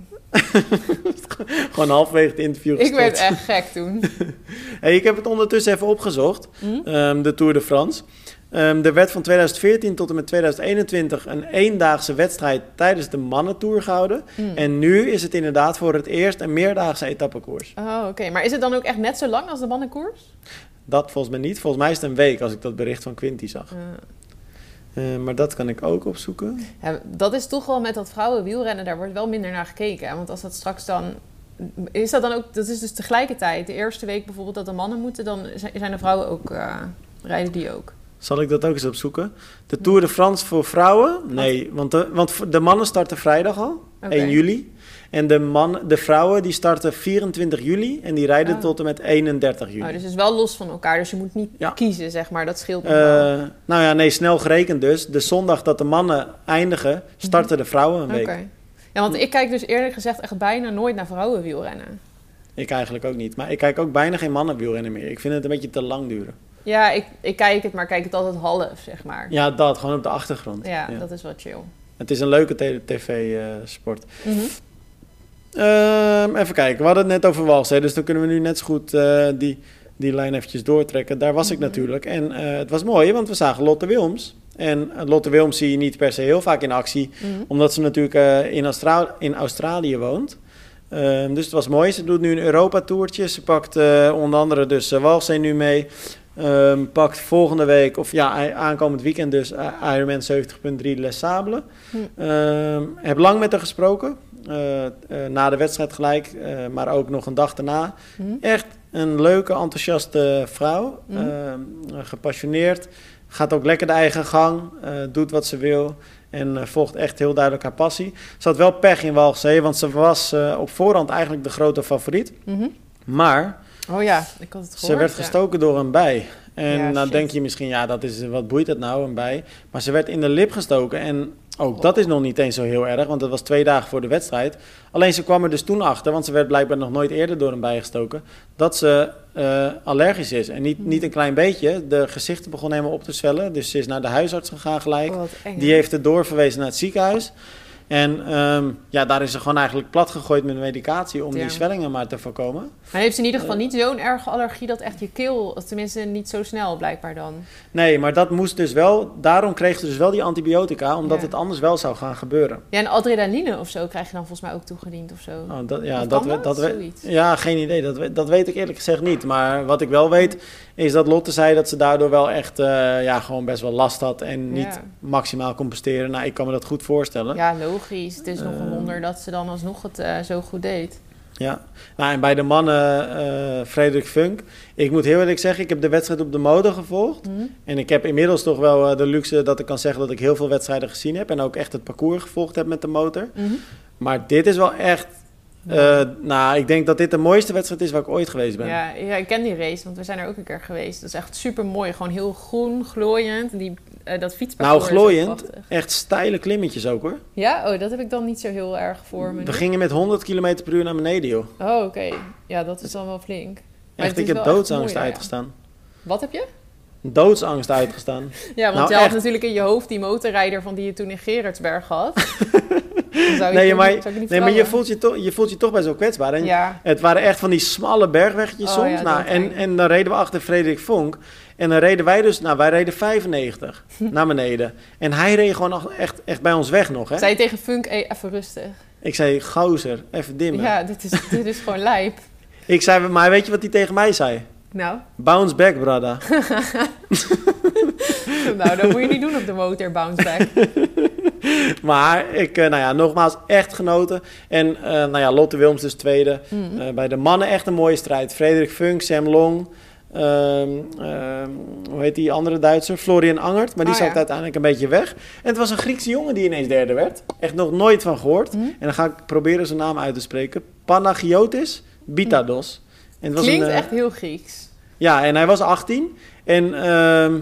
Gewoon halverwege het interview Ik gestopt. werd echt gek toen. Hey, ik heb het ondertussen even opgezocht. Hm? ehm, de Tour de France. Ehm, er werd van 2014 tot en met 2021 een eendaagse wedstrijd tijdens de mannentour gehouden. Mm. En nu is het inderdaad voor het eerst een meerdaagse etappekoers. Oh, oké. Maar is het dan ook echt net zo lang als de mannenkoers? Dat volgens mij niet. Volgens mij is het een week als ik dat bericht van Quinty zag. Uh, Eh, maar dat kan ik ook opzoeken. ja, dat is toch wel met dat vrouwenwielrennen, daar wordt wel minder naar gekeken. hè? Want als dat straks dan... Is dat dan ook... Dat is dus tegelijkertijd. De eerste week bijvoorbeeld dat de mannen moeten, dan zijn de vrouwen ook... eh, rijden die ook. Zal ik dat ook eens opzoeken? De Tour de France voor vrouwen? Nee, want de, want de mannen starten vrijdag al, Oké. 1 juli. En de, man, de vrouwen die starten 24 juli en die rijden Oh. tot en met 31 juli. Oh, dus het is wel los van elkaar. Dus je moet niet Ja. kiezen, zeg maar. Dat scheelt nog wel. Eh, nou ja, nee, snel gerekend dus. De zondag dat de mannen eindigen, starten de vrouwen een week. Ja, want ik kijk dus eerlijk gezegd echt bijna nooit naar vrouwenwielrennen. Ik eigenlijk ook niet. Maar ik kijk ook bijna geen mannenwielrennen meer. Ik vind het een beetje te lang duren. Ja, ik, ik kijk het, maar kijk het altijd half, zeg maar. Ja, dat, gewoon op de achtergrond. Ja, dat is wel chill. Het is een leuke tv-sport. Mhm. Ehm, even kijken, we hadden het net over Walsee, dus dan kunnen we nu net zo goed eh, die, die lijn eventjes doortrekken. Daar was ik Mhm. natuurlijk en eh, het was mooi, want we zagen Lotte Wilms. En eh, Lotte Wilms zie je niet per se heel vaak in actie, Mhm. omdat ze natuurlijk in, Austra- in Australië woont. Ehm, dus het was mooi. Ze doet nu een Europa-toertje. Ze pakt onder andere dus Walsee nu mee. Ehm, pakt volgende week, of ja, aankomend weekend dus, Ironman 70.3 Les Sables. Hm. Ehm, heb lang met haar gesproken. Eh, eh, na de wedstrijd gelijk, eh, maar ook nog een dag daarna. Mhm. Echt een leuke, enthousiaste vrouw. Mhm. Gepassioneerd. Gaat ook lekker de eigen gang. doet wat ze wil. En volgt echt heel duidelijk haar passie. Ze had wel pech in Walchzee, want ze was op voorhand eigenlijk de grote favoriet. Mhm. Maar Oh ja, ik had het gehoord. ze werd ja. gestoken door een bij. En Ja, nou shit. denk je misschien, ja, dat is, wat boeit het nou, een bij? Maar ze werd in de lip gestoken. En ook dat is nog niet eens zo heel erg, want dat was twee dagen voor de wedstrijd. Alleen ze kwam er dus toen achter, want ze werd blijkbaar nog nooit eerder door een bij gestoken, dat ze eh, allergisch is. En niet, niet een klein beetje. De gezichten begonnen helemaal op te zwellen. Dus ze is naar de huisarts gegaan gelijk. Oh, Die heeft het doorverwezen naar het ziekenhuis. En ehm, ja, daar is ze gewoon eigenlijk plat gegooid met medicatie om Ja. die zwellingen maar te voorkomen. Maar heeft ze in ieder geval niet zo'n erge allergie dat echt je keel, of tenminste niet zo snel blijkbaar dan. Nee, maar dat moest dus wel. Daarom kreeg ze dus wel die antibiotica, omdat Ja. het anders wel zou gaan gebeuren. Ja, en adrenaline of zo krijg je dan volgens mij ook toegediend of zo. Oh, dat, ja, dat, we- dat? we- ja, geen idee. Dat, we- dat weet ik eerlijk gezegd niet. Maar wat ik wel weet, is dat Lotte zei dat ze daardoor wel echt eh, ja, gewoon best wel last had en niet Ja. maximaal kon presteren. Nou, ik kan me dat goed voorstellen. Ja, logisch. Het is nog een Eh. wonder dat ze dan alsnog het eh, zo goed deed. Ja, nou, en bij de mannen, eh Frederik Funk. Ik moet heel eerlijk zeggen, ik heb de wedstrijd op de motor gevolgd. Mhm. En ik heb inmiddels toch wel de luxe dat ik kan zeggen dat ik heel veel wedstrijden gezien heb. En ook echt het parcours gevolgd heb met de motor. Mhm. Maar dit is wel echt. nou, ik denk dat dit de mooiste wedstrijd is waar ik ooit geweest ben. Ja, ja, ik ken die race, want we zijn er ook een keer geweest. Dat is echt super mooi. Gewoon heel groen, glooiend. Die, dat fietsparcours Nou, glooiend. Echt steile klimmetjes ook hoor. Ja, oh, dat heb ik dan niet zo heel erg voor me. We gingen met 100 km per uur naar beneden, joh. Oh, oké. Ja, dat is dan wel flink. Maar Echt, ik heb doodsangst mooi daar, ja. uitgestaan. Wat heb je? Doodsangst uitgestaan. Ja, want Nou, je had echt. natuurlijk in je hoofd die motorrijder van die je toen in Gerardsberg had. Zou Nee, maar, niet- zou nee, maar je, voelt je, toch, je voelt je toch best wel kwetsbaar. En Ja, Het waren echt van die smalle bergweggetjes Oh, soms. ja, nou, en, en dan reden we achter Frederik Vonk. En dan reden wij dus, nou wij reden 95 naar beneden. En hij reed gewoon echt, echt bij ons weg nog. Hè? zei tegen Funk, even rustig. Ik zei, gozer, even dimmen. Ja, dit is, dit is gewoon lijp. Ik zei, maar weet je wat hij tegen mij zei? Nou, Bounce back, brada. nou, dat moet je niet doen op de motor, bounce back. maar ik, eh, nou ja, nogmaals, echt genoten. En eh, nou ja, Lotte Wilms dus tweede. Mhm. Eh, bij de mannen echt een mooie strijd. Frederik Funk, Sam Long. Ehm, ehm, hoe heet die andere Duitser? Florian Angert. Maar die Oh, zat ja. uiteindelijk een beetje weg. En het was een Griekse jongen die ineens derde werd. Echt nog nooit van gehoord. Mhm. En dan ga ik proberen zijn naam uit te spreken. Panagiotis Bitados. En het was Klinkt een, eh, echt heel Grieks. Ja, en hij was 18. En ehm,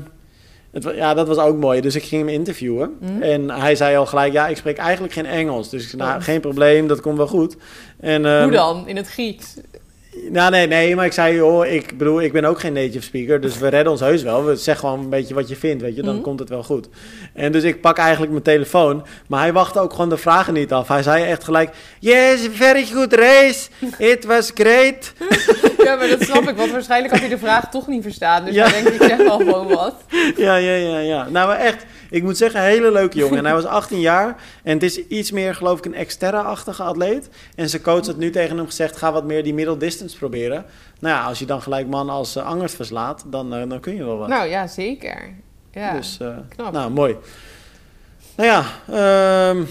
het, ja, dat was ook mooi. Dus ik ging hem interviewen. Mhm. En hij zei al gelijk, ja, ik spreek eigenlijk geen Engels. Dus ik zei, nou, Oh. geen probleem, dat komt wel goed. En, Hoe dan? In het Grieks? Nou, nee, nee, maar ik zei, joh, ik bedoel, ik ben ook geen native speaker, dus we redden ons heus wel. We zeg gewoon een beetje wat je vindt, weet je, dan Mhm. komt het wel goed. En dus ik pak eigenlijk mijn telefoon, maar hij wachtte ook gewoon de vragen niet af. Hij zei echt gelijk, yes, very good race, it was great. Ja, maar dat snap ik, want waarschijnlijk had hij de vraag toch niet verstaan. Dus ja. denk ik, ik zeg wel gewoon wat. Ja, ja, ja, ja. Nou, maar echt, ik moet zeggen, een hele leuke jongen. En hij was 18 jaar en het is iets meer, geloof ik, een exterra-achtige atleet. En zijn coach had nu tegen hem gezegd, ga wat meer die middle distance proberen. Nou ja, als je dan gelijk man als uh, Angers verslaat, dan, uh, dan kun je wel wat. Nou ja, zeker. Ja, dus, uh, knap. Nou, mooi. Nou ja, um,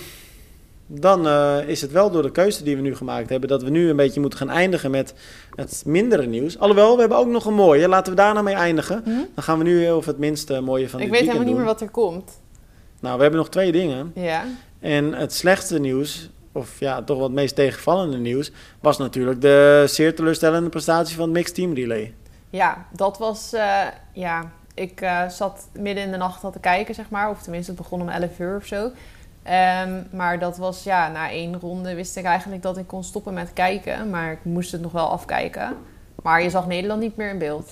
dan is het wel door de keuze die we nu gemaakt hebben... dat we nu een beetje moeten gaan eindigen met het mindere nieuws. Alhoewel, we hebben ook nog een mooie. Laten we daar nou mee eindigen. Hm? Dan gaan we nu over het minste mooie van Ik dit weet helemaal niet meer wat er komt. Nou, we hebben nog twee dingen. Ja. En het slechtste nieuws, of ja, toch wat het meest tegenvallende nieuws... was natuurlijk de zeer teleurstellende prestatie van het Mixed Team Relay. Ja, dat was... Uh, ja, ik uh, zat midden in de nacht al te kijken, zeg maar. Of tenminste, het begon om 11 uur of zo. Um, maar dat was, ja, na één ronde wist ik eigenlijk dat ik kon stoppen met kijken. Maar ik moest het nog wel afkijken. Maar je zag Nederland niet meer in beeld.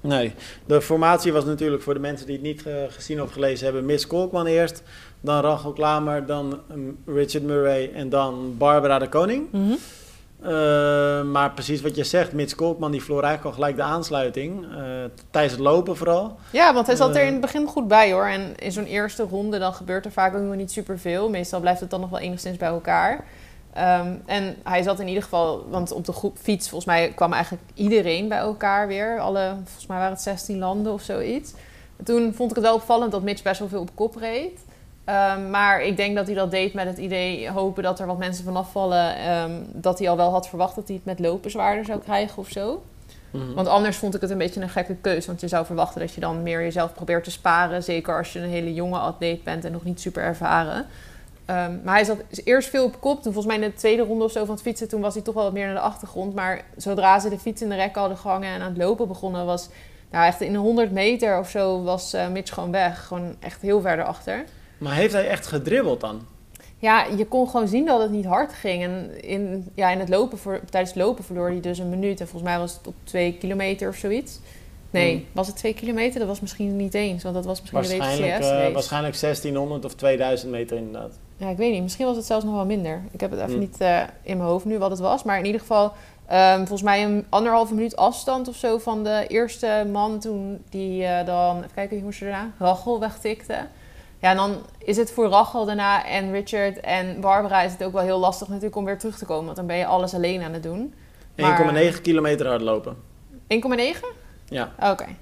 Nee, de formatie was natuurlijk voor de mensen die het niet uh, gezien of gelezen hebben... Miss Kolkman eerst, dan Rachel Klamer, dan um, Richard Murray en dan Barbara de Koning. Mm -hmm. Uh, maar precies wat je zegt, Mits Kolkman die verloor eigenlijk al gelijk de aansluiting. Uh, tijdens het lopen vooral. Ja, want hij zat er in het begin goed bij hoor. En in zo'n eerste ronde dan gebeurt er vaak ook nog niet superveel. Meestal blijft het dan nog wel enigszins bij elkaar. Um, en hij zat in ieder geval, want op de groep fiets volgens mij kwam eigenlijk iedereen bij elkaar weer. Alle, volgens mij waren het 16 landen of zoiets. En toen vond ik het wel opvallend dat Mitch best wel veel op kop reed. Um, maar ik denk dat hij dat deed met het idee hopen dat er wat mensen vanaf vallen. Um, dat hij al wel had verwacht dat hij het met lopen zwaarder zou krijgen of zo. Mhm. Want anders vond ik het een beetje een gekke keus. Want je zou verwachten dat je dan meer jezelf probeert te sparen. Zeker als je een hele jonge atleet bent en nog niet super ervaren. Um, maar hij zat eerst veel op kop. Toen volgens mij in de tweede ronde of zo van het fietsen... toen was hij toch wel wat meer naar de achtergrond. Maar zodra ze de fiets in de rek hadden gehangen en aan het lopen begonnen... was nou, echt in 100 meter of zo was uh, Mitch gewoon weg. Gewoon echt heel ver erachter. Maar heeft hij echt gedribbeld dan? Ja, je kon gewoon zien dat het niet hard ging. En in, ja, in het lopen voor, tijdens het lopen verloor hij dus een minuut. En volgens mij was het op twee kilometer of zoiets. Nee, hmm. was het twee kilometer? Dat was misschien niet eens, want dat was misschien de waarschijnlijk, WTCS uh, waarschijnlijk 1600 of 2000 meter inderdaad. Ja, ik weet niet. Misschien was het zelfs nog wel minder. Ik heb het even Hmm. niet uh, in mijn hoofd nu wat het was. Maar in ieder geval, um, volgens mij een anderhalve minuut afstand of zo van de eerste man toen die uh, dan, even kijken hoe ze daarna, Rachel wegtikte. Ja, en dan is het voor Rachel daarna en Richard en Barbara is het ook wel heel lastig natuurlijk om weer terug te komen. Want dan ben je alles alleen aan het doen. 1,9 kilometer hardlopen. 1,9? Ja. Oké. Okay.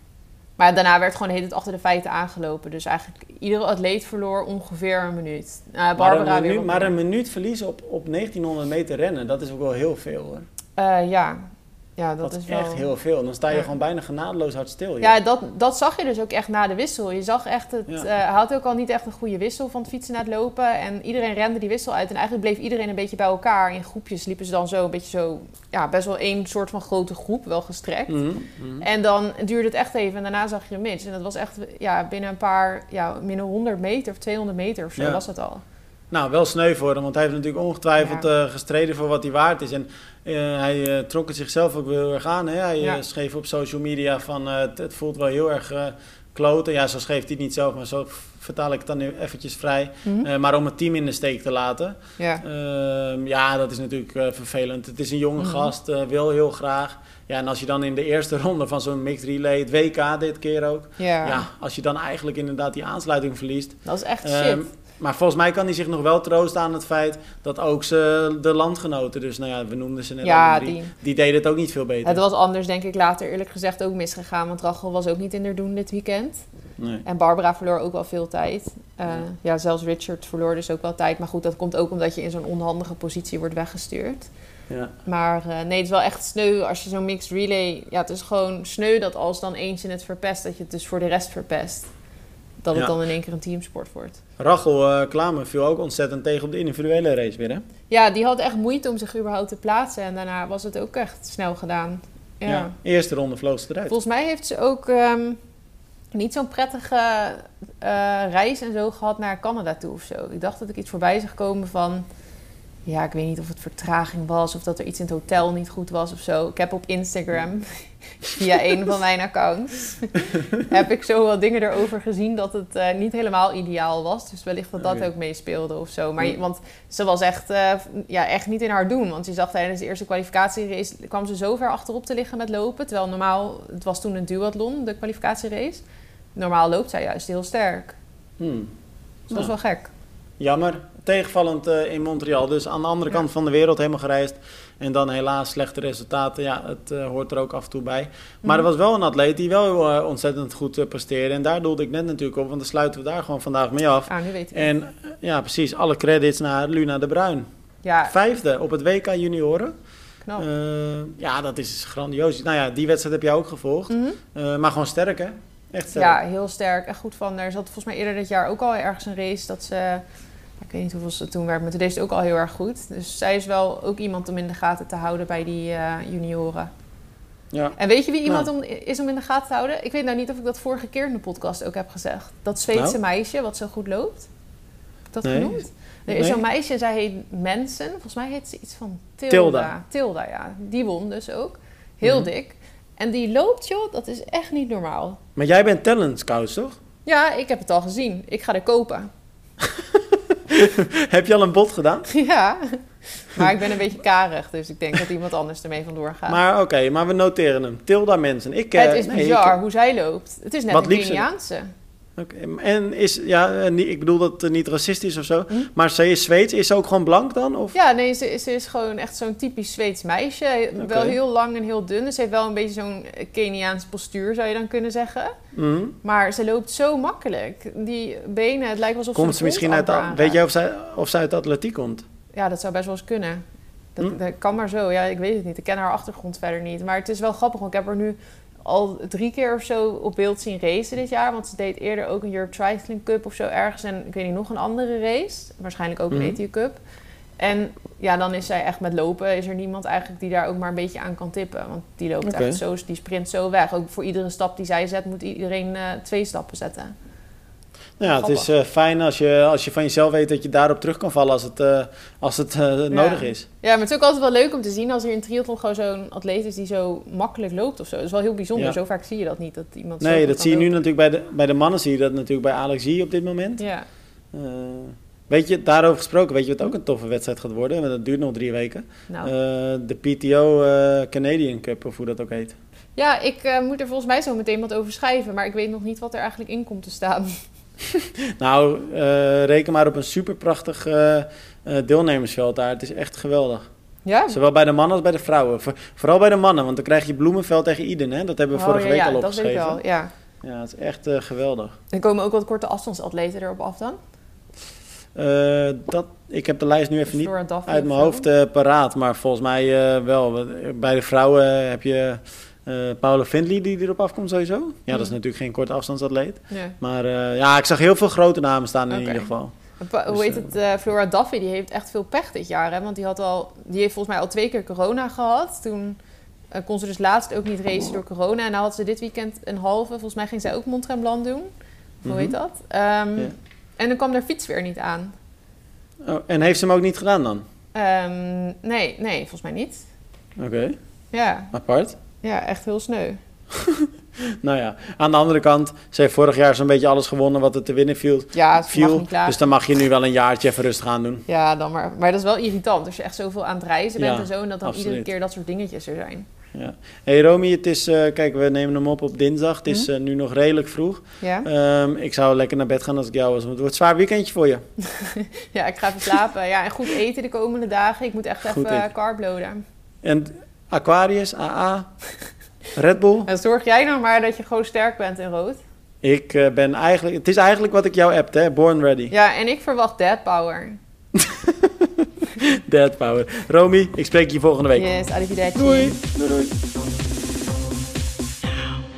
Maar daarna werd gewoon de hele tijd achter de feiten aangelopen. Dus eigenlijk iedere atleet verloor ongeveer een minuut. Uh, Barbara maar een weer minuut, wat maar een minuut verliezen op, op 1900 meter rennen, dat is ook wel heel veel hoor. Uh, ja. Ja, dat, dat is echt wel... heel veel. Dan sta je Ja. gewoon bijna genadeloos hard stil. joh. Ja, dat, dat zag je dus ook echt na de wissel. Je zag echt het. Ja. eh, hij had ook al niet echt een goede wissel van het fietsen naar het lopen. En iedereen rende die wissel uit. En eigenlijk bleef iedereen een beetje bij elkaar. In groepjes liepen ze dan zo een beetje zo. Ja, best wel één soort van grote groep, wel gestrekt. Mhm, mhm. En dan duurde het echt even. En daarna zag je Mitch. En dat was echt ja, binnen een paar, ja, binnen 100 meter of 200 meter of zo was dat al. Nou, wel sneu voor hem, want hij heeft natuurlijk ongetwijfeld eh, gestreden voor wat hij waard is. En eh, hij eh, trok het zichzelf ook heel erg aan. Hè? Hij Ja. schreef op social media van het, het voelt wel heel erg kloten. Ja, zo schreef hij het niet zelf, maar zo vertaal ik het dan nu eventjes vrij. Mhm. Maar om het team in de steek te laten. Ja. Ehm, ja, dat is natuurlijk vervelend. Het is een jonge Mhm. gast, wil heel graag. Ja, en als je dan in de eerste ronde van zo'n mixed relay, het WK dit keer ook. Ja. Ja. als je dan eigenlijk inderdaad die aansluiting verliest. dat is echt Ehm, shit. Maar volgens mij kan hij zich nog wel troosten aan het feit dat ook ze, de landgenoten, dus nou ja, we noemden ze net Ja, die, die- deden het ook niet veel beter. Het was anders, denk ik, later eerlijk gezegd ook misgegaan. Want Rachel was ook niet in haar doen dit weekend. Nee. En Barbara verloor ook wel veel tijd. Eh, ja. zelfs Richard verloor dus ook wel tijd. Maar goed, dat komt ook omdat je in zo'n onhandige positie wordt weggestuurd. Ja. Maar eh, nee, het is wel echt sneu als je zo'n mixed relay... Ja, het is gewoon sneu dat als dan eentje het verpest... dat je het dus voor de rest verpest. Dat het Ja. dan in één keer een teamsport wordt. Rachel eh, Klamer viel ook ontzettend tegen op de individuele race weer, hè? Ja, die had echt moeite om zich überhaupt te plaatsen. En daarna was het ook echt snel gedaan. Ja. Eerste ronde vloog ze eruit. Volgens mij heeft ze ook ehm, niet zo'n prettige eh, reis en zo gehad naar Canada toe of zo. Ik dacht dat ik iets voorbij zag komen van ja, ik weet niet of het vertraging was of dat er iets in het hotel niet goed was of zo. Ik heb op Instagram, via een van mijn accounts, heb ik zo wat dingen erover gezien dat het eh, niet helemaal ideaal was. Dus wellicht dat dat ook meespeelde of zo. Maar. Want ze was echt, eh, ja, echt niet in haar doen. Want je zag tijdens de eerste kwalificatierace kwam ze zo ver achterop te liggen met lopen. Terwijl normaal, het was toen een duathlon, de kwalificatierace. Normaal loopt zij juist heel sterk. Hmm. Dus dat was wel gek. Jammer. Tegenvallend eh, in Montreal. Dus aan de andere Ja. kant van de wereld helemaal gereisd. En dan helaas slechte resultaten. Ja, het eh, hoort er ook af en toe bij. Maar Mhm. er was wel een atleet die wel eh, ontzettend goed eh, presteerde. En daar doelde ik net natuurlijk op. Want dan sluiten we daar gewoon vandaag mee af. Ah, nu weet ik. En ja, precies. Alle credits naar Luna de Bruin. Ja, Vijfde op het WK junioren. knap. Ja, dat is grandioos. Nou ja, die wedstrijd heb jij ook gevolgd. Mhm. Maar gewoon sterk, hè? Echt sterk. Ja, heel sterk. Echt goed van. Er zat volgens mij eerder dit jaar ook al ergens een race dat ze... Ik weet niet hoeveel ze toen werd, maar toen deed ze het ook al heel erg goed. Dus zij is wel ook iemand om in de gaten te houden bij die eh, junioren. Ja. En weet je wie iemand Nou. om, is om in de gaten te houden? Ik weet nou niet of ik dat vorige keer in de podcast ook heb gezegd. Dat Zweedse Nou? meisje wat zo goed loopt. Heb ik dat Nee. genoemd? Er is Nee. zo'n meisje en zij heet Mensen. Volgens mij heet ze iets van Tilda. Tilda. Tilda, ja. Die won dus ook. Heel Mhm. dik. En die loopt, joh, dat is echt niet normaal. Maar jij bent talent scout, toch? Ja, ik heb het al gezien. Ik ga er kopen. heb je al een bod gedaan? ja. Maar ik ben een beetje karig, dus ik denk dat iemand anders ermee vandoor gaat. Maar oké, maar we noteren hem. Tilda Mensen. Ik, eh, het is nee, bizar ik- hoe zij loopt. Het is net een? Keniaanse. En is, ja, eh, ik bedoel dat het niet racistisch of zo. Hm? Maar ze is Zweeds. Is ze ook gewoon blank dan? Of? Ja, nee, ze, ze is gewoon echt zo'n typisch Zweeds meisje. Wel heel lang en heel dun. Dus ze heeft wel een beetje zo'n Keniaans postuur, zou je dan kunnen zeggen. Mhm. Maar ze loopt zo makkelijk. Die benen, het lijkt alsof Komt ze misschien uit... Weet jij of zij, of zij uit de atletiek komt? Ja, dat zou best wel eens kunnen. Dat, Hm? dat kan maar zo. Ja, ik weet het niet. Ik ken haar achtergrond verder niet. Maar het is wel grappig, want ik heb haar nu al drie keer of zo op beeld zien racen dit jaar. Want ze deed eerder ook een Europe Triathlon Cup of zo ergens. En ik weet niet, nog een andere race. Waarschijnlijk ook een Mhm. Ethio Cup. En ja, dan is zij echt met lopen. Is er niemand eigenlijk die daar ook maar een beetje aan kan tippen. Want die loopt echt zo, die sprint zo weg. Ook voor iedere stap die zij zet, moet iedereen eh, twee stappen zetten. Nou ja, het is eh, fijn als je, als je van jezelf weet dat je daarop terug kan vallen als het, eh, als het eh, nodig is. Ja, maar het is ook altijd wel leuk om te zien als er in triathlon gewoon zo'n atleet is die zo makkelijk loopt of zo. Dat is wel heel bijzonder. Ja. Zo vaak zie je dat niet, dat iemand Nee, dat zie je nu natuurlijk bij de, bij de mannen. Zie je dat natuurlijk bij Alex G op dit moment. Ja. Weet je, daarover gesproken, weet je wat ook een toffe wedstrijd gaat worden? Want dat duurt nog drie weken. Nou. De PTO Canadian Cup, of hoe dat ook heet. ja, ik moet er volgens mij zo meteen wat over schrijven, maar ik weet nog niet wat er eigenlijk in komt te staan. Nou, eh, reken maar op een super prachtig eh, deelnemersveld daar. Het is echt geweldig. Ja? Zowel bij de mannen als bij de vrouwen. Voor- vooral bij de mannen, want dan krijg je Bloemenveld tegen Iden. Hè? Dat hebben we Oh, vorige ja, week ja, al dat weet ik opgeschreven. wel, ja. Ja, het is echt eh, geweldig. Er komen ook wat korte afstandsatleten erop af dan? Eh, dat, ik heb de lijst nu even niet uit mijn hoofd eh, paraat, maar volgens mij eh, wel. Bij de vrouwen heb je Paula Findley die erop afkomt sowieso. Ja, dat is Mhm. natuurlijk geen korte afstandsatleet. Ja. Maar eh, ja, ik zag heel veel grote namen staan in ieder geval. Pa- Hoe Dus, heet het? eh, Flora Duffy, die heeft echt veel pech dit jaar. Hè? Want die, had al, die heeft volgens mij al twee keer corona gehad. Toen kon ze dus laatst ook niet racen door corona. En nou had ze dit weekend een halve. Volgens mij ging zij ook Mont Tremblant doen. Hoe Mhm. heet dat? Ehm. En dan kwam haar fiets weer niet aan. Oh, en heeft ze hem ook niet gedaan dan? Ehm, nee, nee, volgens mij niet. Oké, Ja, apart. Ja echt heel sneu. Nou ja, aan de andere kant, ze heeft vorig jaar zo'n beetje alles gewonnen wat er te winnen viel. Ja, viel dus dan mag je nu wel een jaartje even rustig aan doen. Ja, dan maar. Maar dat is wel irritant. Als je echt zoveel aan het reizen bent Ja, en zo. En dat dan absoluut. iedere keer dat soort dingetjes er zijn. Ja. hey Romy, het is, eh, kijk, we nemen hem op op dinsdag. Het is Mhm. eh, nu nog redelijk vroeg. Ja? Ehm, ik zou lekker naar bed gaan als ik jou was, want het wordt een zwaar weekendje voor je. ja, ik ga even slapen. Ja, en goed eten de komende dagen. Ik moet echt Goed even carbloaden. En Aquarius, AA, Red Bull. En zorg jij nou maar dat je gewoon sterk bent in rood. Ik eh, ben eigenlijk, het is eigenlijk wat ik jou appte, hè? Born Ready. Ja, en ik verwacht dead power. Dead Power. Romy, ik spreek je volgende week. Yes, arrivederci. Doei. Doei doei.